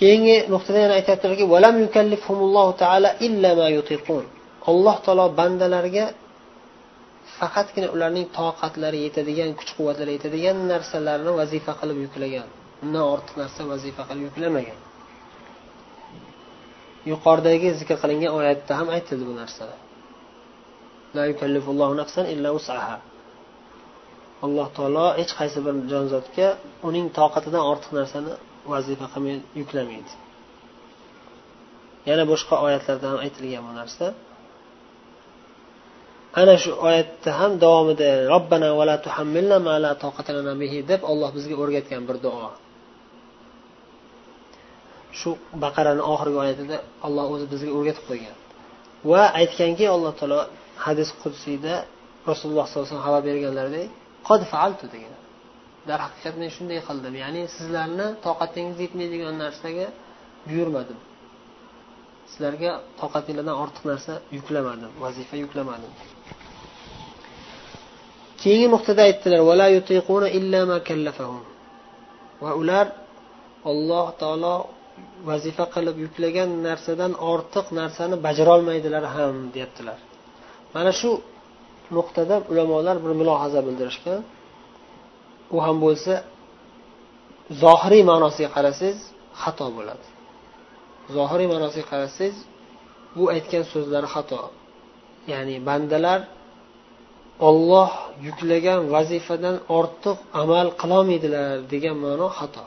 keyingi nuqtada yana aytyaptilarki alloh taolo bandalarga faqatgina ularning toqatlari yetadigan kuch quvvatlari yetadigan narsalarni vazifa qilib yuklagan. Undan ortiq narsa vazifa qilib yuklamagan. Yuqoridagi zikr qilingan oyatda ham aytildi bu narsa. Alloh taolo hech qaysi bir jonzotga uning toqatidan ortiq narsani vazifa qilmay yuklamaydi. Yana boshqa oyatlarda ham aytilgan bu narsa. Ana shu oyatda ham davomida robbana vala tuhammilna ma la lana bihi deb olloh bizga o'rgatgan bir duo. Shu baqarani oxirgi oyatida olloh o'zi bizga o'rgatib qo'ygan. Va aytganki alloh taolo hadis qudsiyda rasululloh sollallohu alayhi vasallam xabar berganlaridek qod faaltu degan. Darhaqiqat men shunday qildim. Ya'ni sizlarni toqatingiz yetmaydigan narsaga buyurmadim. Sizlarga toqatinglardan ortiq narsa yuklamadim vazifa yuklamadim. Keyingi nuqtada aytdilar va ular alloh taolo vazifa qilib yuklagan narsadan ortiq narsani bajarolmaydilar ham deyaptilar mana shu nuqtada ulamolar bir mulohaza bildirishgan. U ham bo'lsa zohiriy ma'nosiga qarasangiz xato bo'ladi. Zohiriy ma'nosiga qarasangiz bu aytgan so'zlari xato. Ya'ni bandalar olloh yuklagan vazifadan ortiq amal qilolmaydilar degan ma'no xato.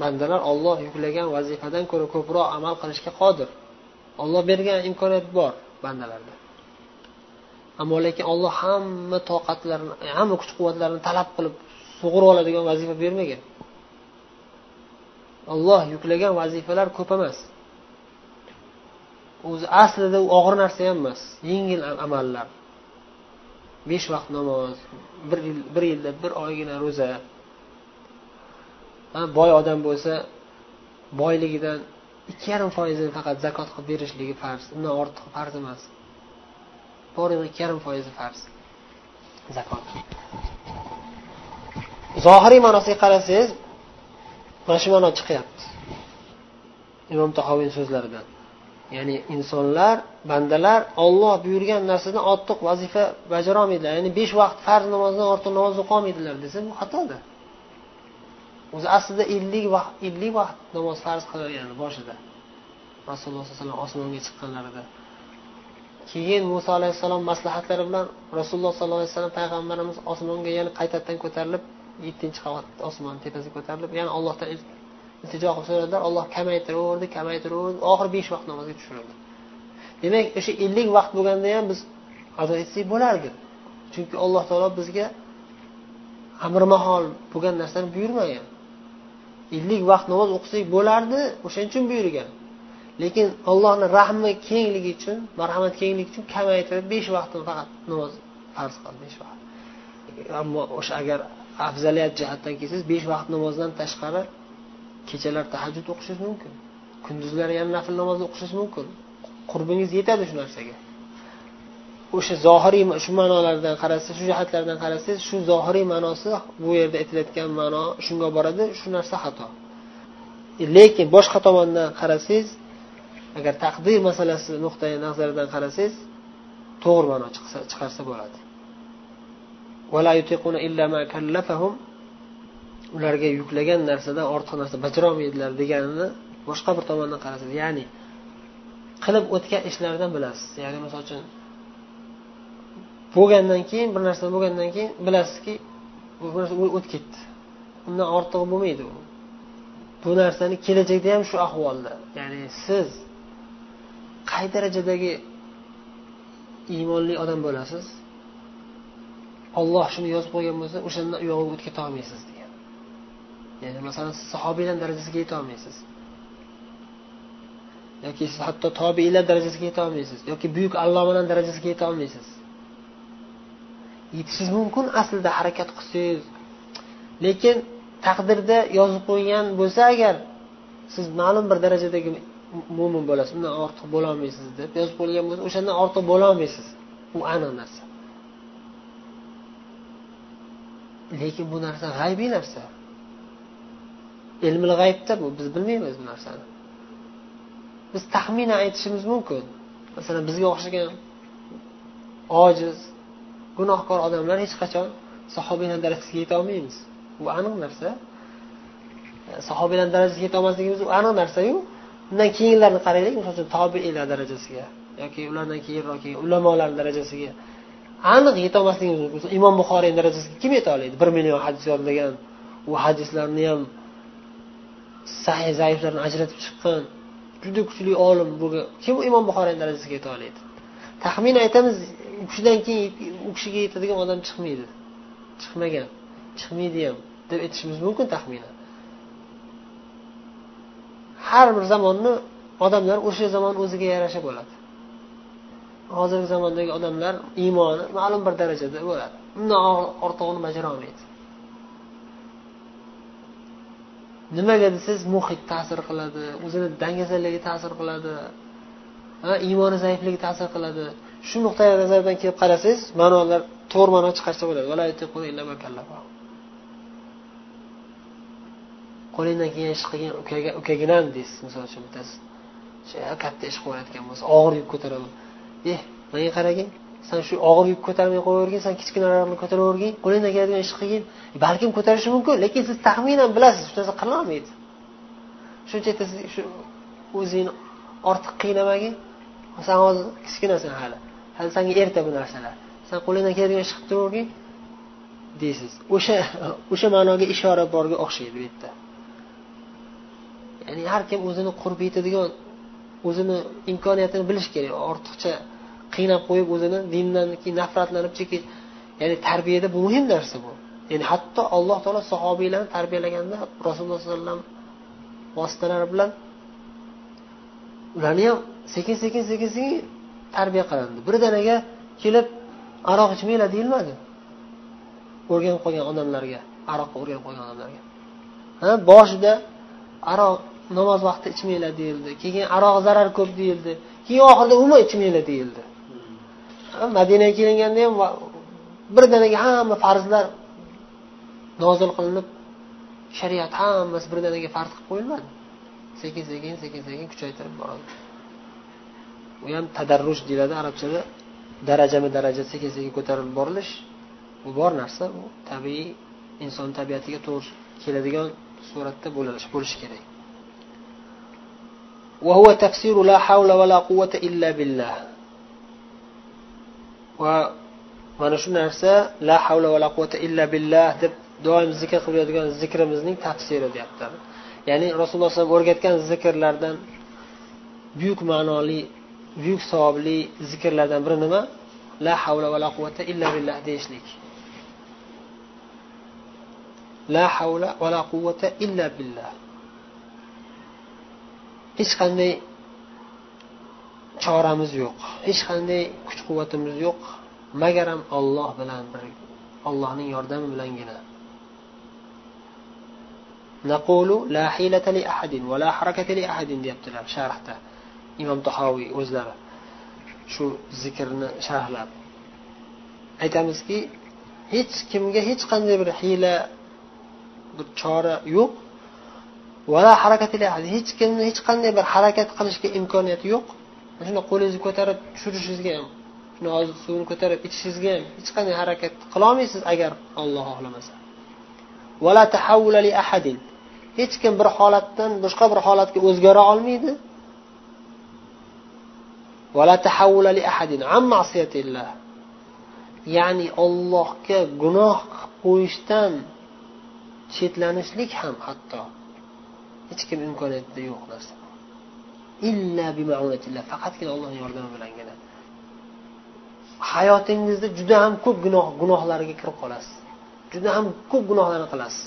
Bandalar olloh yuklagan vazifadan ko'ra ko'proq amal qilishga qodir. Olloh bergan imkoniyat bor bandalarda. Ammo lekin olloh hamma toqatlarini hamma kuch quvvatlarini talab qilib sug'urib oladigan vazifa bermagan. Olloh yuklagan vazifalar ko'p emas. O'zi aslida u og'ir narsa ham emas. Yengil amallar. Besh vaqt namoz bir yil bir yilda bir oygina ro'za. Boy odam bo'lsa boyligidan ikki yarim foizini faqat zakot qilib berishligi farz. Undan ortiq farz emas. Borlig'i yarim foizi farz zakot zohiriy ma'nosiga qarasangiz mana shu ma'no chiqyapti imom tahoviy so'zlaridan ya'ni insonlar bandalar olloh buyurgan narsadan ortiq vazifa bajarolmaydilar ya'ni besh vaqt farz namozdan ortiq namoz o'qiolmaydilar desa bu xatodir o'zi aslida ellik vaqt ellik vaqt namoz farz qilingan boshida rasululloh sallallohu alayhi vasallam osmonga chiqqanlarida keyin muso alayhissalom maslahatlari bilan rasululloh sollallohu alayhi vasallam payg'ambarimiz osmonga yana qaytadan ko'tarilib yettinchi qavat osmon tepasiga ko'tarilib yana allohdan iltijo qilib so'radilar olloh kamaytiraverdi kamaytiraverdi oxiri besh vaqt namozga tushirildi. Demak o'sha ellik vaqt bo'lganda ham biz ado etsak bo'lardi. Chunki alloh taolo bizga amrimahol bo'lgan narsani buyurmagan. Ellik vaqt namoz o'qisak bo'lardi o'shaning uchun buyurgan. Lekin allohni rahmi kengligi uchun marhamat kengligi uchun kamaytirib besh vaqtni faqat namoz farz qildi besh vaqt. Ammo o'sha agar afzaliyat jihatdan kelsangiz besh vaqt namozdan tashqari kechalar tahajjud o'qishingiz mumkin. Kunduzlari yana nafl namoz o'qishingiz mumkin. Qurbingiz yetadi shu narsaga. O'sha zohiriy shu ma'nolardan qarasangiz shu jihatlardan qarasangiz shu zohiriy ma'nosi bu yerda aytilayotgan ma'no shunga boradi shu narsa xato. Lekin boshqa tomondan qarasangiz agar taqdir masalasi nuqtai nazaridan qarasangiz to'g'ri ma'no chiqarsa bo'ladi. Ularga yuklagan narsadan ortiq narsa bajarolmaydilar deganini boshqa bir tomondan qarasangiz ya'ni qilib o'tgan ishlaridan bilasiz. Ya'ni misol uchun bo'lgandan keyin bir narsa bo'lgandan keyin bilasizki bu narsa o'tib ketdi. Undan ortig'i bo'lmaydi u. Bu narsani kelajakda ham shu ahvolda ya'ni siz qay darajadagi iymonli odam bo'lasiz? Olloh shuni yozib qo'ygan bo'lsa o'shandan u yog'iga o'tib olmaysiz degan. Ya'ni masalan siz sahobiylar darajasiga yetolmaysiz yoki siz hatto tobiiylar darajasiga yetolmaysiz yoki buyuk allomalar darajasiga yetolmaysiz yetishingiz mumkin aslida harakat qilsangiz. Lekin taqdirda yozib qo'ygan bo'lsa agar siz ma'lum bir darajadagi mo'min bo'lasiz undan ortiq bo'lolmaysiz deb yozib qo'yilgan bo'lsa o'shandan ortiq bo'lolmaysiz. U aniq narsa. Lekin bu narsa g'aybiy narsa. Ilmil g'aybda bu biz bilmaymiz bu narsani. Biz taxminan aytishimiz mumkin. Masalan bizga o'xshagan ojiz gunohkor odamlar hech qachon sahobiylar darajasiga yetolmaymiz bu aniq narsa. Sahobiylar darajasiga yetolmasligimiz u aniq narsayu. Undan keyingilarni qaraylik misol uchun tobeilar darajasiga yoki ulardan keyinroq kelgan ulamolar darajasiga. Aniq yetolmasligimiz mumkin. Imom buxoriy darajasiga kim yeta oladi bir million hadis yodlagan u hadislarni ham sahih zaiflarni ajratib chiqqan juda kuchli olim bo'lgan. Kim imom buxoriy darajasiga yeta oladi taxmin aytamiz u kishidan keyin u kishiga yetadigan odam chiqmaydi. Chiqmagan. Chiqmaydi ham deb aytishimiz mumkin taxminan. Har bir zamonni odamlar o'sha zamon o'ziga yarasha bo'ladi. Hozirgi zamondagi odamlar iymoni ma'lum bir darajada bo'ladi. Undan ortig'ini bajara olmaydi. Nimaga desangiz muhit ta'sir qiladi o'zini dangasalligi ta'sir qiladi iymoni zaifligi ta'sir qiladi. Shu nuqtai nazardan kelib qarasangiz ma'nolar to'g'ri ma'no chiqarsa bo'ladi. Qo'lingdan kelgan ishni qilgin ukaginam deysiz misol uchun bittasi. Katta ish qilayotgan bo'lsa og'ir yuk ko'taraman eh manga qaragin san shu og'ir yuk ko'tarmay qo'yavergin san kichkinalarni ko'taravergin qo'lingdan keladigan ishni qilgin. E, balkim ko'tarishi mumkin lekin siz taxminan bilasiz shu narsa qilolmaydi. Shuncha siz shu o'zingni ortiq qiynamagin. San hozir kichkinasan hali. Hali sanga erta bu narsalar. San qo'lingdan keladigan ishni qilib turavergin deysiz. O'sha o'sha ma'noga ishora borga o'xshaydi bu yerda. Ya'ni har kim o'zini qurbi yetadigan o'zini imkoniyatini bilish kerak. Ortiqcha qiynab qo'yib o'zini dindan keyin nafratlanib cheki ya'ni tarbiyada bu muhim narsa bu. Ya'ni hatto alloh taolo sahobiylarni tarbiyalaganda rasululloh sollallohu alayhi vasallam vositalari bilan ularni ham sekin sekin sekin sekin tarbiya qilindi. Birdaniga kelib aroq ichmanglar deyilmadi? O'rganib qolgan odamlarga aroqqa o'rganib qolgan odamlarga. Ha boshida aroq namoz vaqtida ichmanglar deyildi. Keyin aroq zarar ko'p deyildi. Keyin oxirida umuman ichmanglar deyildi. Madinaga kelinganda ham birdaniga hamma farzlar nozil qilinib shariat hammasi birdaniga farz qilib qo'yilmadi. Sekin sekin sekin sekin kuchaytirib boradi. U ham tadarruj deyiladi arabchada. Darajama daraja sekin sekin ko'tarilib borilish bu bor narsa. Bu tabiiy inson tabiatiga to'g'ri keladigan suratda bo'lishi kerak. وهو تفسير لا حول ولا قوة إلا بالله va mana shu narsa la havla va la quvvata illa billah deb doim zikr qilib yuradigan zikrimizning tafsiri deyaptilar ya'ni rasululloh alayhi vasallam o'rgatgan zikrlardan buyuk ma'noli buyuk savobli zikrlardan biri nima la havla va la quvvata illa billah deyishlik la havla va la quvvata illa billah Hech qanday choramiz yo'q. Hech qanday kuch quvvatimiz yo'q magaram olloh bilan bir ollohning yordami bilangina. Naqulu la hilata li ahadin va la harakata li ahadin deyaptilar sharhda. Imom tahoviy o'zlari shu zikrni sharhlab. Aytamizki hech kimga hech qanday bir hiyla bir chora yo'q. Vala hech kimni hech qanday bir harakat qilishga imkoniyati yo'q. Shunday qo'lingizni ko'tarib tushirishingizga ham shuni hozir suvni ko'tarib ichishingizga ham hech qanday harakat qilolmaysiz agar olloh xohlamasa. Vala tahavvula ahadin. Hech kim bir holatdan boshqa bir holatga o'zgara olmaydi. Vala tahavvula ahadin an ma'siyatillah. Ya'ni ollohga gunoh qilib qo'yishdan chetlanishlik ham hatto hech kim imkoniyatida yo'q narsa. Illa bimaunatillah faqatgina ollohni yordami bilangina hayotingizda juda ham ko'p gunoh gunohlarga kirib qolasiz. Juda ham ko'p gunohlarni qilasiz.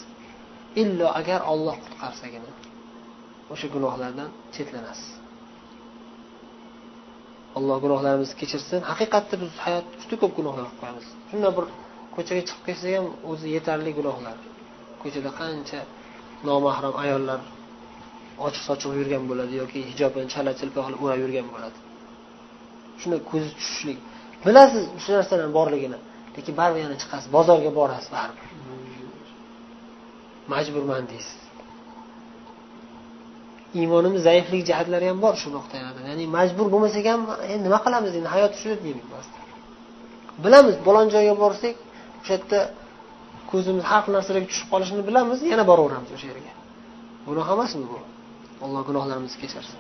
Illo agar olloh qutqarsagina o'sha gunohlardan chetlanasiz. Alloh gunohlarimizni kechirsin. Haqiqatda biz hayot juda ko'p gunohlar qilib qo'yamiz. Shunday bir ko'chaga chiqib ketsak ham o'zi yetarli gunohlar. Ko'chada qancha nomahram ayollar ochiq sochiq yurgan bo'ladi yoki hijobini chala chilpa qilib o'rab yurgan bo'ladi. Shunday ko'zi tushishlik bilasiz shu narsalar borligini lekin baribir yana chiqasiz. Bozorga borasiz baribir. Majburman deysiz. Iymonimiz zaiflik jihatlari ham bor shu nuqtai nazardan ya'ni majbur bo'lmasak ham endi nima qilamiz endi? Hayot shu deylik bilamiz balon joyga borsak o'sha yerda ko'zimiz har xil narsalarga tushib qolishini bilamiz yana boraveramiz o'sha yerga. Gunoh emasmi bu? alloh gunohlarimizni kechirsin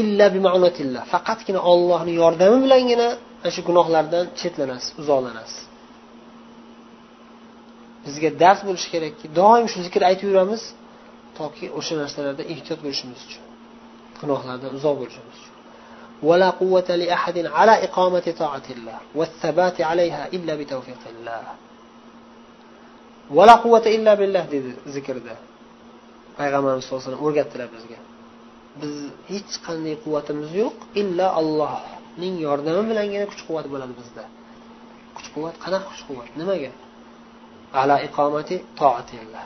illa bima'unatillah faqatgina ollohni yordami bilangina ana shu gunohlardan chetlanasiz uzoqlanasiz bizga dars bo'lishi kerakki doim shu zikr aytib yuramiz toki o'sha narsalarda ehtiyot bo'lishimiz uchun gunohlardan uzoq bo'lishimiz uchun ولا قوة لأحد على إقامة طاعة الله والثبات عليها إلا بتوفيق الله ولا قوة إلا بالله dedi zikrda payg'ambarimiz sallallohu alayhi vasallam o'rgatdilar bizga. Biz hech qanday quvvatimiz yo'q illa allohning yordami bilangina kuch quvvat bo'ladi bizda. Kuch quvvat qanaqa kuch quvvat? Nimaga? Ala iqomati toatillah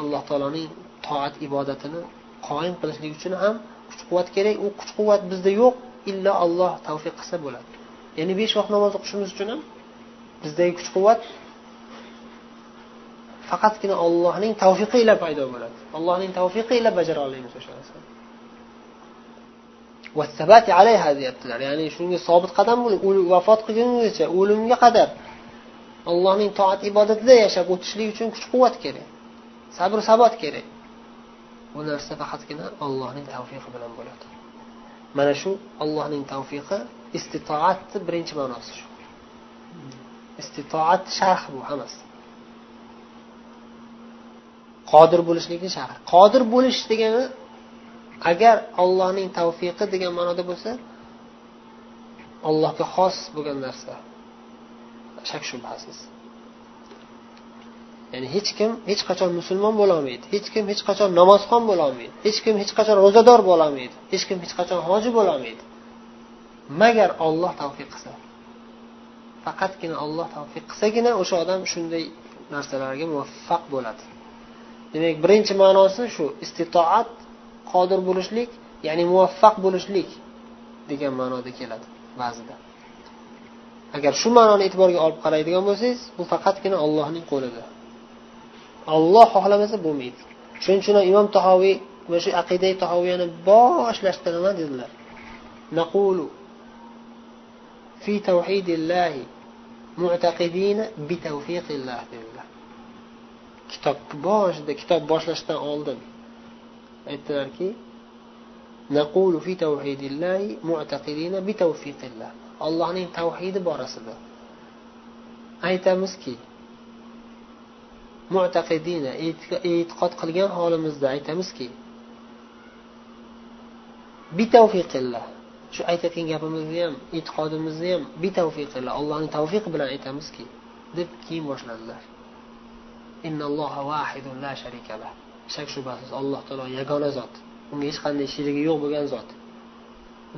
alloh taoloning toat ibodatini qoyim qilishlik uchun ham kuch quvvat kerak u kuch quvvat bizda yo'q illo alloh tavfiq qilsa bo'ladi. Ya'ni besh vaqt namoz o'qishimiz uchun ham bizdagi kuch quvvat faqatgina ollohning tavfiqi ila paydo bo'ladi. Allohning tavfiqi ila bajara olamiz o'sha narsani alayha deyaptilar. Ya'ni shunga sobit qadam bo'ling. Vafot qilgungacha o'limga qadar allohning toat ibodatida yashab o'tishlik uchun kuch quvvat kerak sabr sabot kerak bu narsa faqatgina allohning tavfiqi bilan bo'ladi. Mana shu allohning tavfiqi istitoatni birinchi ma'nosi shu. Istitoat sharh bu hammasi. Qodir bo'lishlikni chaqir. Qodir bo'lish degani agar allohning tavfiqi degan ma'noda bo'lsa allohga xos bo'lgan narsa. Shak shubhasiz. Ya'ni hech kim hech qachon musulmon bo'lolmaydi hech kim hech qachon namozxon bo'lolmaydi hech kim hech qachon ro'zador bo'lolmaydi hech kim hech qachon hoji bo'lolmaydi magar olloh tavfiq qilsa faqatgina olloh tavfiq qilsagina o'sha odam shunday narsalarga muvaffaq bo'ladi. Demak birinchi ma'nosi shu istitoat qodir bo'lishlik ya'ni muvaffaq bo'lishlik degan ma'noda keladi ba'zida. Agar shu ma'noni e'tiborga olib qaraydigan bo'lsangiz bu faqatgina ollohning qo'lida. Olloh xohlamasa bo'lmaydi. Shuning uchun imom tahoviy va shu aqidai tahoviyani boshlashda nima dedilar. Naqulu fi tavhidillohi mu'taqidina bi tavfiqillah dedilar. Kitobni boshida kitob boshlashdan oldin aytdilarki naqulu fi tavhidillohi mu'taqidina bi allohning tavhidi borasida aytamizki mu'taqidina e'tiqod qilgan holimizda aytamizki bitavfiqillah shu aytayotgan gapimizni ham e'tiqodimizni ham bitavfiqillah allohning tavfiqi bilan aytamizki deb keyin boshladilar. Shak shubhasiz alloh taolo yagona zot. Unga hech qanday sherigi yo'q bo'lgan zot.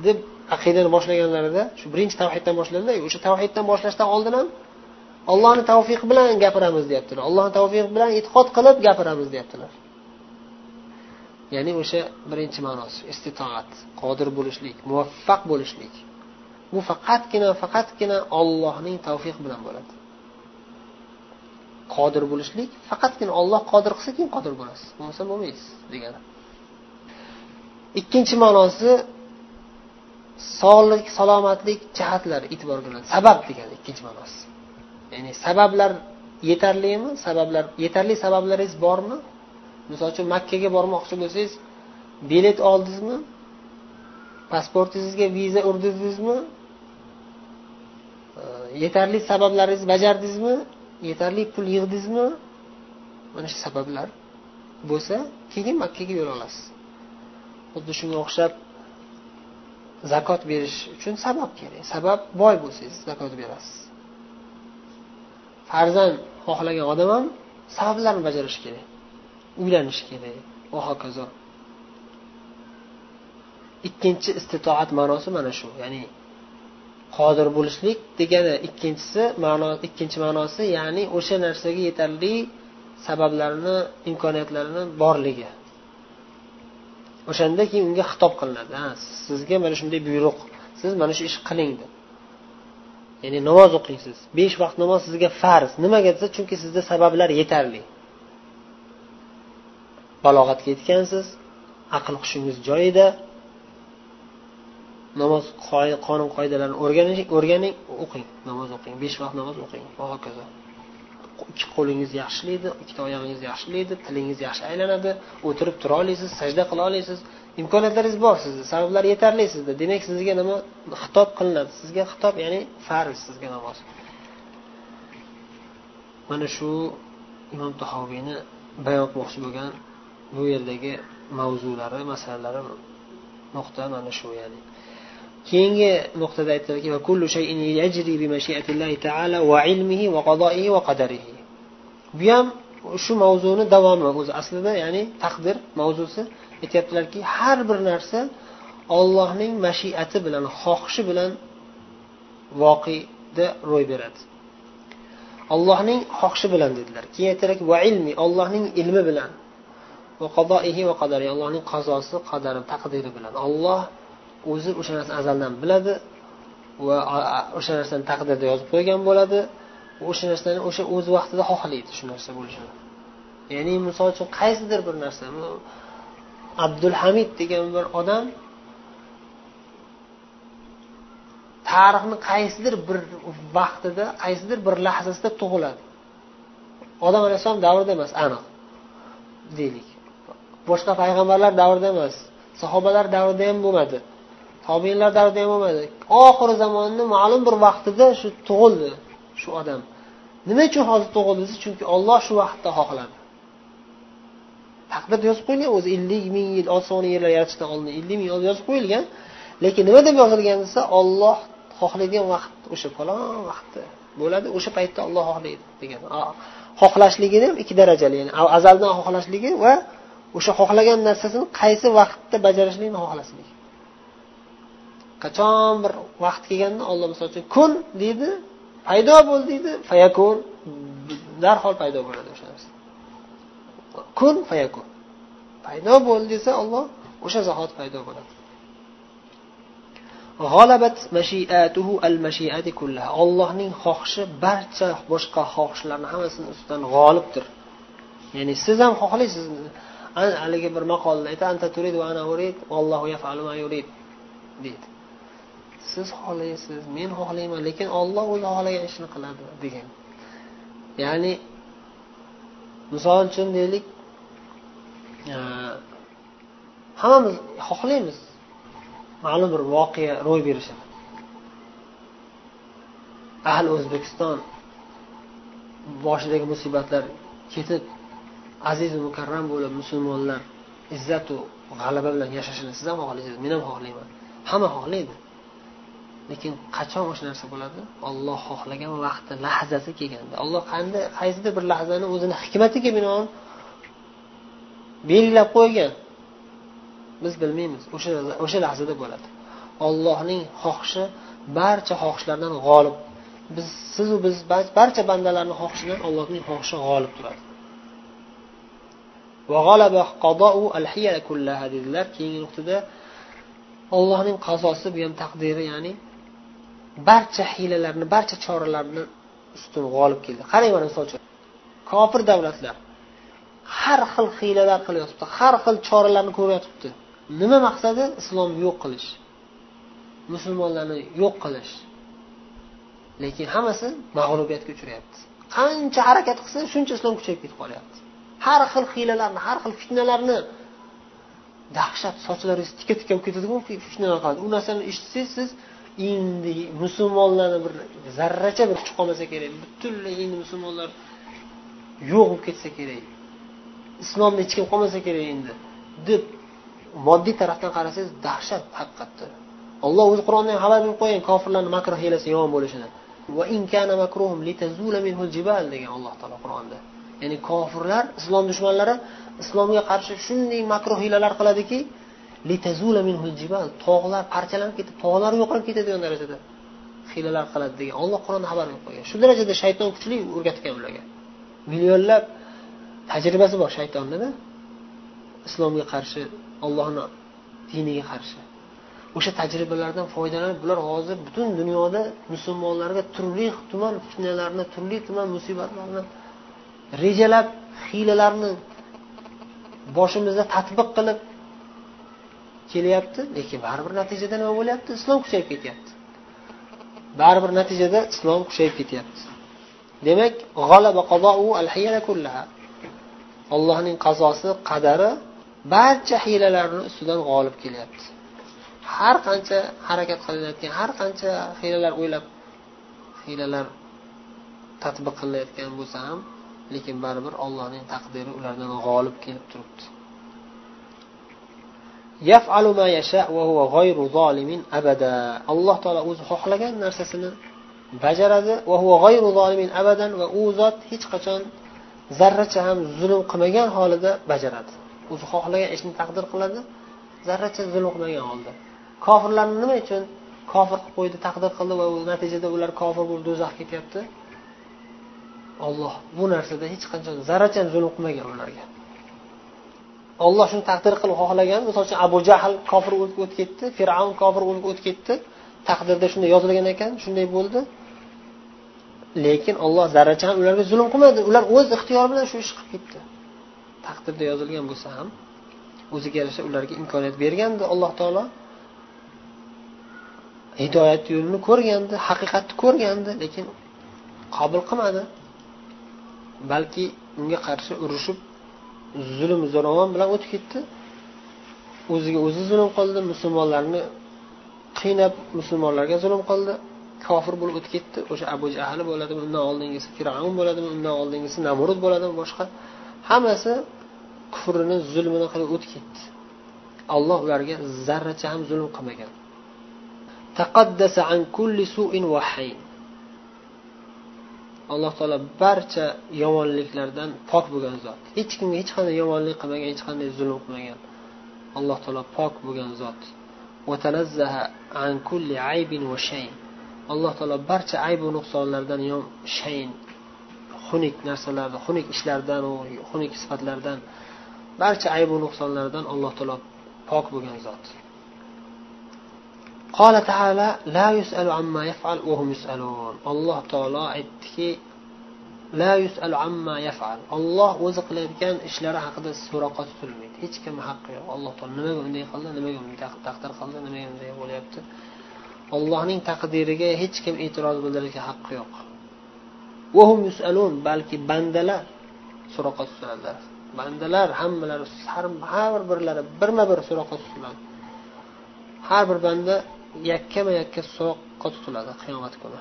Deb aqidani boshlaganlarida shu birinchi tavhiddan boshladilar o'sha tavhiddan boshlashdan oldin ham ollohni tavfiqi bilan gapiramiz deyaptilar. Ollohni tavfiqi bilan e'tiqod qilib gapiramiz deyaptilar. Ya'ni o'sha birinchi ma'nosi istitoat qodir bo'lishlik muvaffaq bo'lishlik. Bu faqatgina faqatgina ollohning tavfiqi bilan bo'ladi. Qodir bo'lishlik faqatgina olloh qodir qilsa keyin qodir bo'lasiz. Bo'lmasa bo'lmaysiz degani ikkinchi ma'nosi sog'lik salomatlik jihatlari e'tibor olinadi sabab degani ikkinchi ma'nosi. Ya'ni sabablar yetarlimi sabablar yetarli sabablaringiz bormi? Misol uchun makkaga bormoqchi bo'lsangiz bilet oldingizmi? Pasportingizga viza urdingizmi? Yetarli sabablaringizni bajardingizmi? Yetarli pul yig'dingizmi? Mana shu sabablar. Bo'lsa keyin makkaga yo'l olasiz. Xuddi shunga o'xshab zakot berish uchun sabab kerak sabab boy bo'lsangiz zakot berasiz. Farzand xohlagan odam ham sabablarni bajarishi kerak. Uylanishi kerak. Va hokazo. Ikkinchi istitoat ma'nosi mana shu. Ya'ni qodir bo'lishlik degani ikkinchisi ma'no ikkinchi ma'nosi ya'ni o'sha narsaga yetarli sabablarni imkoniyatlarini borligi. O'shanda keyin unga xitob qilinadi. Ha sizga mana shunday buyruq. Siz mana shu ishni qiling deb. Ya'ni namoz o'qing siz. Besh vaqt namoz sizga farz. Nimaga desa chunki sizda sabablar yetarli. Balog'atga yetgansiz aql hushingiz joyida namoz qonun qoidalarini o'rganing o'rganing o'qing namoz o'qing. Besh vaqt namoz o'qing. Va hokazo. Ikki qo'lingiz yaxshi ishlaydi ikkita oyog'ingiz yaxshi ishlaydi tilingiz yaxshi aylanadi o'tirib tura olasiz sajda qila olasiz. Imkoniyatlaringiz bor sizni sabablar yetarli sizda demak sizga nima xitob qilinadi. Sizga xitob ya'ni farz sizga namoz. Mana shu imom tahoviyni bayon qilmoqchi bo'lgan bu yerdagi mavzulari masalalari nuqta mana shu ya'ni. Keyingi nuqtada aytiladiki bu ham shu mavzuni davomi o'zi aslida ya'ni taqdir mavzusi. Aytyaptilarki har bir narsa ollohning mashiati bilan xohishi bilan voqeda ro'y beradi. Ollohning xohishi bilan dedilar. Keyin aytdilarki va ilmi ollohning ilmi bilan va qadoihi va qadari allohning qazosi qadari taqdiri bilan. Olloh o'zi o'sha narsani azaldan biladi va o'sha narsani taqdirda yozib qo'ygan bo'ladi. O'sha narsani o'sha o'z vaqtida xohlaydi shu narsa bo'lishini. Ya'ni misol uchun qaysidir bir narsa abdulhamid degan bir odam tarixni qaysidir bir vaqtida qaysidir bir lahzasida tug'iladi. Odam alayhissalom davrida emas aniq deylik. Boshqa payg'ambarlar davrida emas sahobalar davrida ham bo'lmadi. Tobinlar davrida ham bo'lmadi oxiri zamonni ma'lum bir vaqtida shu tug'ildi shu odam. Nima uchun hozir tug'ildi desa chunki olloh shu vaqtda xohladi. Taqdirda yozib qo'yilgan o'zi ellik ming yil osmoni yerlar yaratishdan oldin ellik ming yil yozib qo'yilgan. Lekin nima deb yozilgan desa olloh xohlaydigan vaqt o'sha falon vaqtda bo'ladi o'sha paytda olloh xohlaydi degan. Xohlashligini ham ikki darajali ya'ni azaldan xohlashligi va o'sha xohlagan narsasini qaysi vaqtda bajarishlikni xohlasligi qachon bir vaqt kelganda olloh misol uchun kun deydi paydo bo'l deydi fayakun. Darhol paydo bo'ladi o'sha narsa. Kun fayakun. Paydo bo'l desa olloh o'sha zahot paydo bo'ladi. Ollohning xohishi barcha boshqa xohishlarni hammasini ustidan g'olibdir. Ya'ni siz ham xohlaysiz haligi bir maqolada aytadi anta turid va ana urid vallohu yafalu ma yurid deydi. Siz xohlaysiz men xohlayman lekin olloh o'zi xohlagan ishni qiladi degan. Ya'ni misol uchun deylik e, hammamiz xohlaymiz. Ma'lum bir voqea ro'y berishini. Ahli o'zbekiston boshidagi musibatlar ketib azizu mukarram bo'lib musulmonlar izzatu g'alaba bilan yashashini siz ham xohlaysiz men ham xohlayman. Hamma xohlaydi. Lekin qachon o'sha narsa bo'ladi? Olloh xohlagan vaqti lahzasi kelganda. Olloh qanday qaysidir bir lahzani o'zini hikmatiga binoan belgilab qo'ygan. Biz bilmaymiz o'sha o'sha lahzada bo'ladi. Ollohning xohishi barcha xohishlardan g'olib. Biz sizu biz barcha bandalarni xohishidan allohning xohishi g'olib turadi. Dedilar. Keyingi nuqtada ollohning qazosi bu ham taqdiri ya'ni barcha hiylalarni barcha choralarni ustun g'olib keldi. Qarang mana misol uchun. Kofir davlatlar har xil hiylalar qilyotibdi har xil choralarni ko'ryotibdi. Nima maqsadi? Islomni yo'q qilish. Musulmonlarni yo'q qilish. Lekin hammasi mag'lubiyatga uchrayapti. Qancha harakat qilsa shuncha islom kuchayib ketib qolyapti. Har xil hiylalarni har xil fitnalarni dahshat sochlaringiz tikka tikka bo'lib ketadiku fitnalar qiladi. U narsani eshitsangiz siz endi musulmonlarni bir zarracha bir kuch qolmasa kerak butunlay endi musulmonlar yo'q bo'lib ketsa kerak islomda hech kim qolmasa kerak endi deb moddiy tarafdan qarasangiz dahshat haqiqatda olloh o'zi qur'onda ham xabar berib qo'ygan kofirlarni makr hiylasi yomon bo'lishini. Degan alloh taolo qur'onda. Ya'ni kofirlar islom dushmanlari islomga qarshi shunday makruh hiylalar qiladiki tog'lar parchalanib ketib tog'lar yo'qolib ketadigan darajada hiylalar qiladi degan olloh qur'onda xabar berib qo'ygan shu darajada shayton kuchli o'rgatgan ularga millionlab tajribasi bor shaytonnida islomga qarshi ollohni diniga qarshi o'sha tajribalardan foydalanib bular hozir butun dunyoda musulmonlarga turli tuman fitnalarni turli tuman musibatlarni rejalab hiylalarni boshimizda tatbiq qilib kelyapti lekin baribir natijada nima bo'lyapti? Islom kuchayib ketyapti. Baribir natijada islom kuchayib ketyapti. Demak allohning qazosi qadari barcha hiylalarni ustidan g'olib kelyapti. Har qancha harakat qilinayotgan har qancha hiylalar o'ylab hiylalar tadbiq qilinayotgan bo'lsa ham lekin baribir ollohning taqdiri ulardan g'olib kelib turibdi. Alloh taolo o'zi xohlagan narsasini bajaradi va u zot hech qachon zarracha ham zulm qilmagan holida bajaradi o'zi xohlagan ishni taqdir qiladi zarracha zulm qilmagan holda kofirlarni nima uchun kofir qilib qo'ydi taqdir qildi va natijada ular kofir bo'lib do'zaxga ketyapti olloh bu narsada hech qachon zarracha zulm qilmagan ularga olloh shuni taqdir qilib xohlagan. Misol uchun abu jahl kofir o'tib ketdi fir'avn kofir bo'lib o'tib ketdi taqdirda shunday yozilgan ekan shunday bo'ldi. Lekin olloh zarracha ham ularga zulm qilmadi. Ular o'z ixtiyori bilan shu ishni qilib ketdi. Taqdirda yozilgan bo'lsa ham o'ziga yarasha ularga imkoniyat bergandi alloh taolo. Hidoyat yo'lini ko'rgandi haqiqatni ko'rgandi lekin qabul qilmadi. Balki unga qarshi urushib zulm zo'ravon bilan o'tib ketdi. O'ziga o'zi zulm qildi musulmonlarni qiynab musulmonlarga zulm qildi. Kofir bo'lib o'tib ketdi. O'sha abu jahl bo'ladimi undan oldingisi fir'avn bo'ladimi undan oldingisi namrud bo'ladimi boshqa hammasi kufrini zulmini qilib o'tib ketdi. Alloh ularga zarracha ham zulm qilmagan. Alloh taolo barcha yomonliklardan pok bo'lgan zot. Hech kimga hech qanday yomonlik qilmagan hech qanday zulm qilmagan alloh taolo pok bo'lgan zot. Alloh taolo barcha aybu nuqsonlardan shayn xunuk narsalardan xunuk ishlardan xunuk sifatlardan barcha aybu nuqsonlardan alloh taolo pok bo'lgan zot. قال تعالى لا يسأل عما يفعل وهم يسألون alloh taolo aytdiki la yusalu amma yafal olloh o'zi qilayotgan ishlari haqida so'roqqa tutilmaydi hech kimni haqqi yo'q alloh taolo nimaga unday qildi nimaga bunday taqdir qildi nimaga bunday bo'lyapti ollohning taqdiriga hech kim e'tiroz bildirishga haqqi yo'q balki bandalar so'roqqa tutiladilar bandalar hammalari har birlari birma bir so'roqqa tutiladi har bir banda yakkama yakka soqqa tutiladi qiyomat kuni.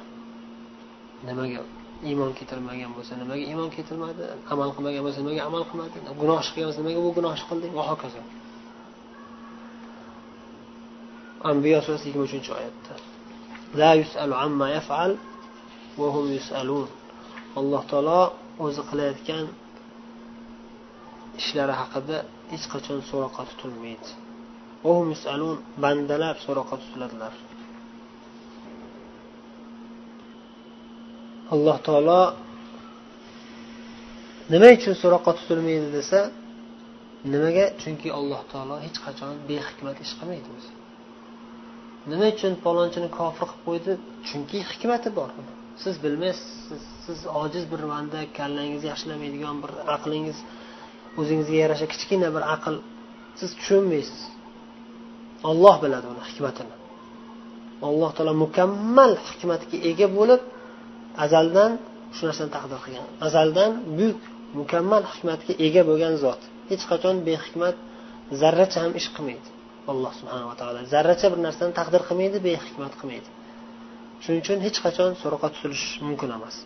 Nimaga iymon keltirmagan bo'lsa nimaga iymon keltirmadi amal qilmagan bo'lsa nimaga amal qilmadi gunoh ish qilgan bo'lsa nimaga bu gunoh ish qilding va hokazo anbiyo surasi yigirma uchinchi oyatda. La yusalu amma yafal va hum yusalun. Alloh taolo o'zi qilayotgan ishlari haqida hech qachon so'roqqa tutilmaydi bandalar so'roqqa tutiladilar alloh taolo nima uchun so'roqqa tutilmaydi desa nimaga? Chunki alloh taolo hech qachon behikmat ish qilmaydi o'zi. Nima uchun palonchini kofir qilib qo'ydi? Chunki hikmati bor siz bilmaysiz siz ojiz bir banda kallangiz yaxshilamaydigan bir aqlingiz o'zingizga yarasha kichkina bir aql. Siz tushunmaysiz. Olloh biladi uni hikmatini. Alloh taolo mukammal hikmatga ega bo'lib azaldan shu narsani taqdir qilgan. Azaldan buyuk mukammal hikmatga ega bo'lgan zot. Hech qachon behikmat zarracha ham ish qilmaydi. Alloh subhanava taolo zarracha bir narsani taqdir qilmaydi behikmat qilmaydi. Shuning uchun hech qachon so'roqqa tutilish mumkin emas.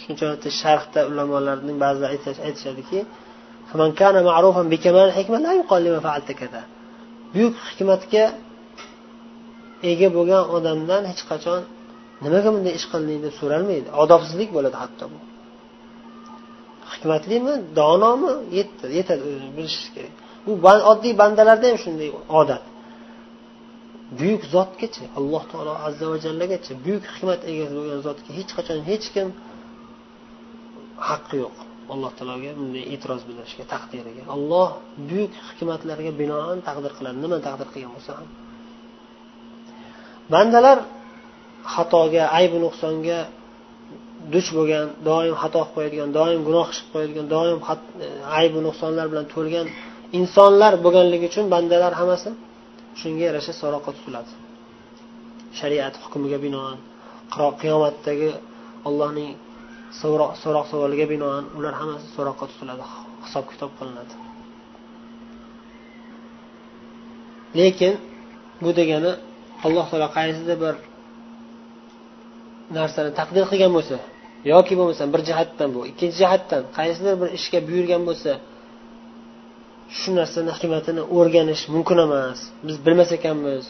Shuning uchun sharhda ulamolarning ba'zilari aytishadiki buyuk hikmatga ega bo'lgan odamdan hech qachon nimaga bunday ish qilding deb so'ralmaydi. Odobsizlik bo'ladi hatto bu. Hikmatlimi donomi yetdi yetadi o'zi bilish kerak. Bu oddiy bandalarda ham shunday odat. Buyuk zotgacha alloh taolo azza va jallagacha buyuk hikmat egasi bo'lgan zotga hech qachon hech kim haqqi yo'q. Alloh taologa bunday e'tiroz bildirishga taqdiriga alloh buyuk hikmatlarga binoan taqdir qiladi. Nima taqdir qilgan bo'lsa ham. Bandalar xatoga aybi nuqsonga duch bo'lgan doim xato qilib qo'yadigan doim gunoh qilib qo'yadigan doim e, aybu nuqsonlar bilan to'lgan insonlar bo'lganligi uchun bandalar hammasi shunga yarasha so'roqqa tutiladi shariat hukmiga binoan qiyomatdagi allohning so'roq savoliga binoan ular hammasi so'roqqa tutiladi hisob kitob qilinadi. Lekin bu degani alloh taolo qaysidir bir narsani taqdir qilgan bo'lsa yoki bo'lmasam bir jihatdan bu ikkinchi jihatdan qaysidir bir ishga buyurgan bo'lsa shu narsani hikmatini o'rganish mumkin emas biz bilmas ekanmiz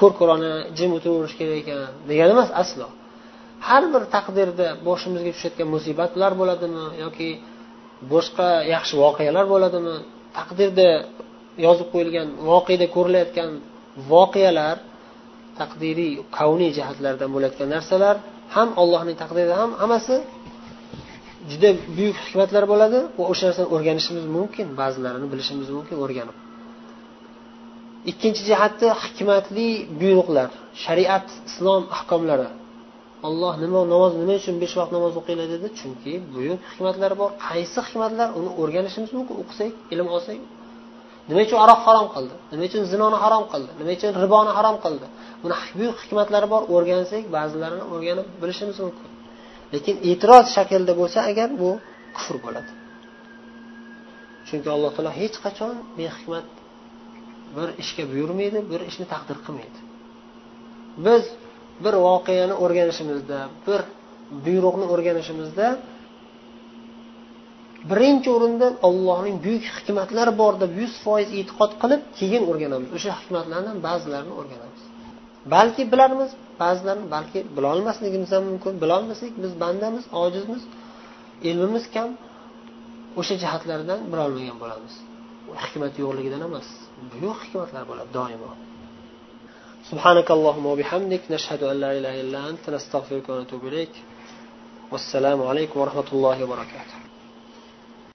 ko'r ko'rona jim o'tiraverish kerak ekan degani emas aslo. Har bir taqdirda boshimizga tushayotgan musibatlar bo'ladimi yoki boshqa yaxshi voqealar bo'ladimi? Taqdirda yozib qo'yilgan voqeda ko'rilayotgan voqealar taqdiriy kavniy jihatlardan bo'layotgan narsalar ham allohning taqdirida ham hammasi juda buyuk hikmatlar bo'ladi va o'sha narsani o'rganishimiz mumkin ba'zilarini bilishimiz mumkin o'rganib. Ikkinchi jihati hikmatli buyruqlar shariat islom ahkomlari. Olloh nima namoz nima uchun besh vaqt namoz o'qinglar dedi. Chunki buyuk hikmatlari bor. Qaysi hikmatlar? Uni o'rganishimiz mumkin. O'qisak ilm olsak nima uchun aroq harom qildi? Nima uchun zinoni harom qildi? Nima uchun riboni harom qildi? Buni buyuk hikmatlari bor. O'rgansak ba'zilarini o'rganib bilishimiz mumkin. Lekin e'tiroz shaklida bo'lsa agar bu kufr bo'ladi. Chunki alloh taolo hech qachon behikmat bir ishga buyurmaydi bir ishni taqdir qilmaydi. Biz bir voqeani o'rganishimizda bir buyruqni o'rganishimizda birinchi o'rinda ollohning buyuk hikmatlari bor deb yuz foiz e'tiqod qilib keyin o'rganamiz. O'sha hikmatlardan ba'zilarini o'rganamiz. Balki bilarmiz ba'zilarini balki bilolmasligimiz ham mumkin. Bilolmasak biz bandamiz ojizmiz ilmimiz kam. O'sha jihatlardan bilolmagan bo'lamiz. Hikmat yo'qligidan emas buyuk hikmatlar bo'ladi doimo. سبحانك اللهم وبحمدك نشهد أن لا إله إلا أنت نستغفرك ونتوب إليك. والسلام عليكم ورحمة الله وبركاته.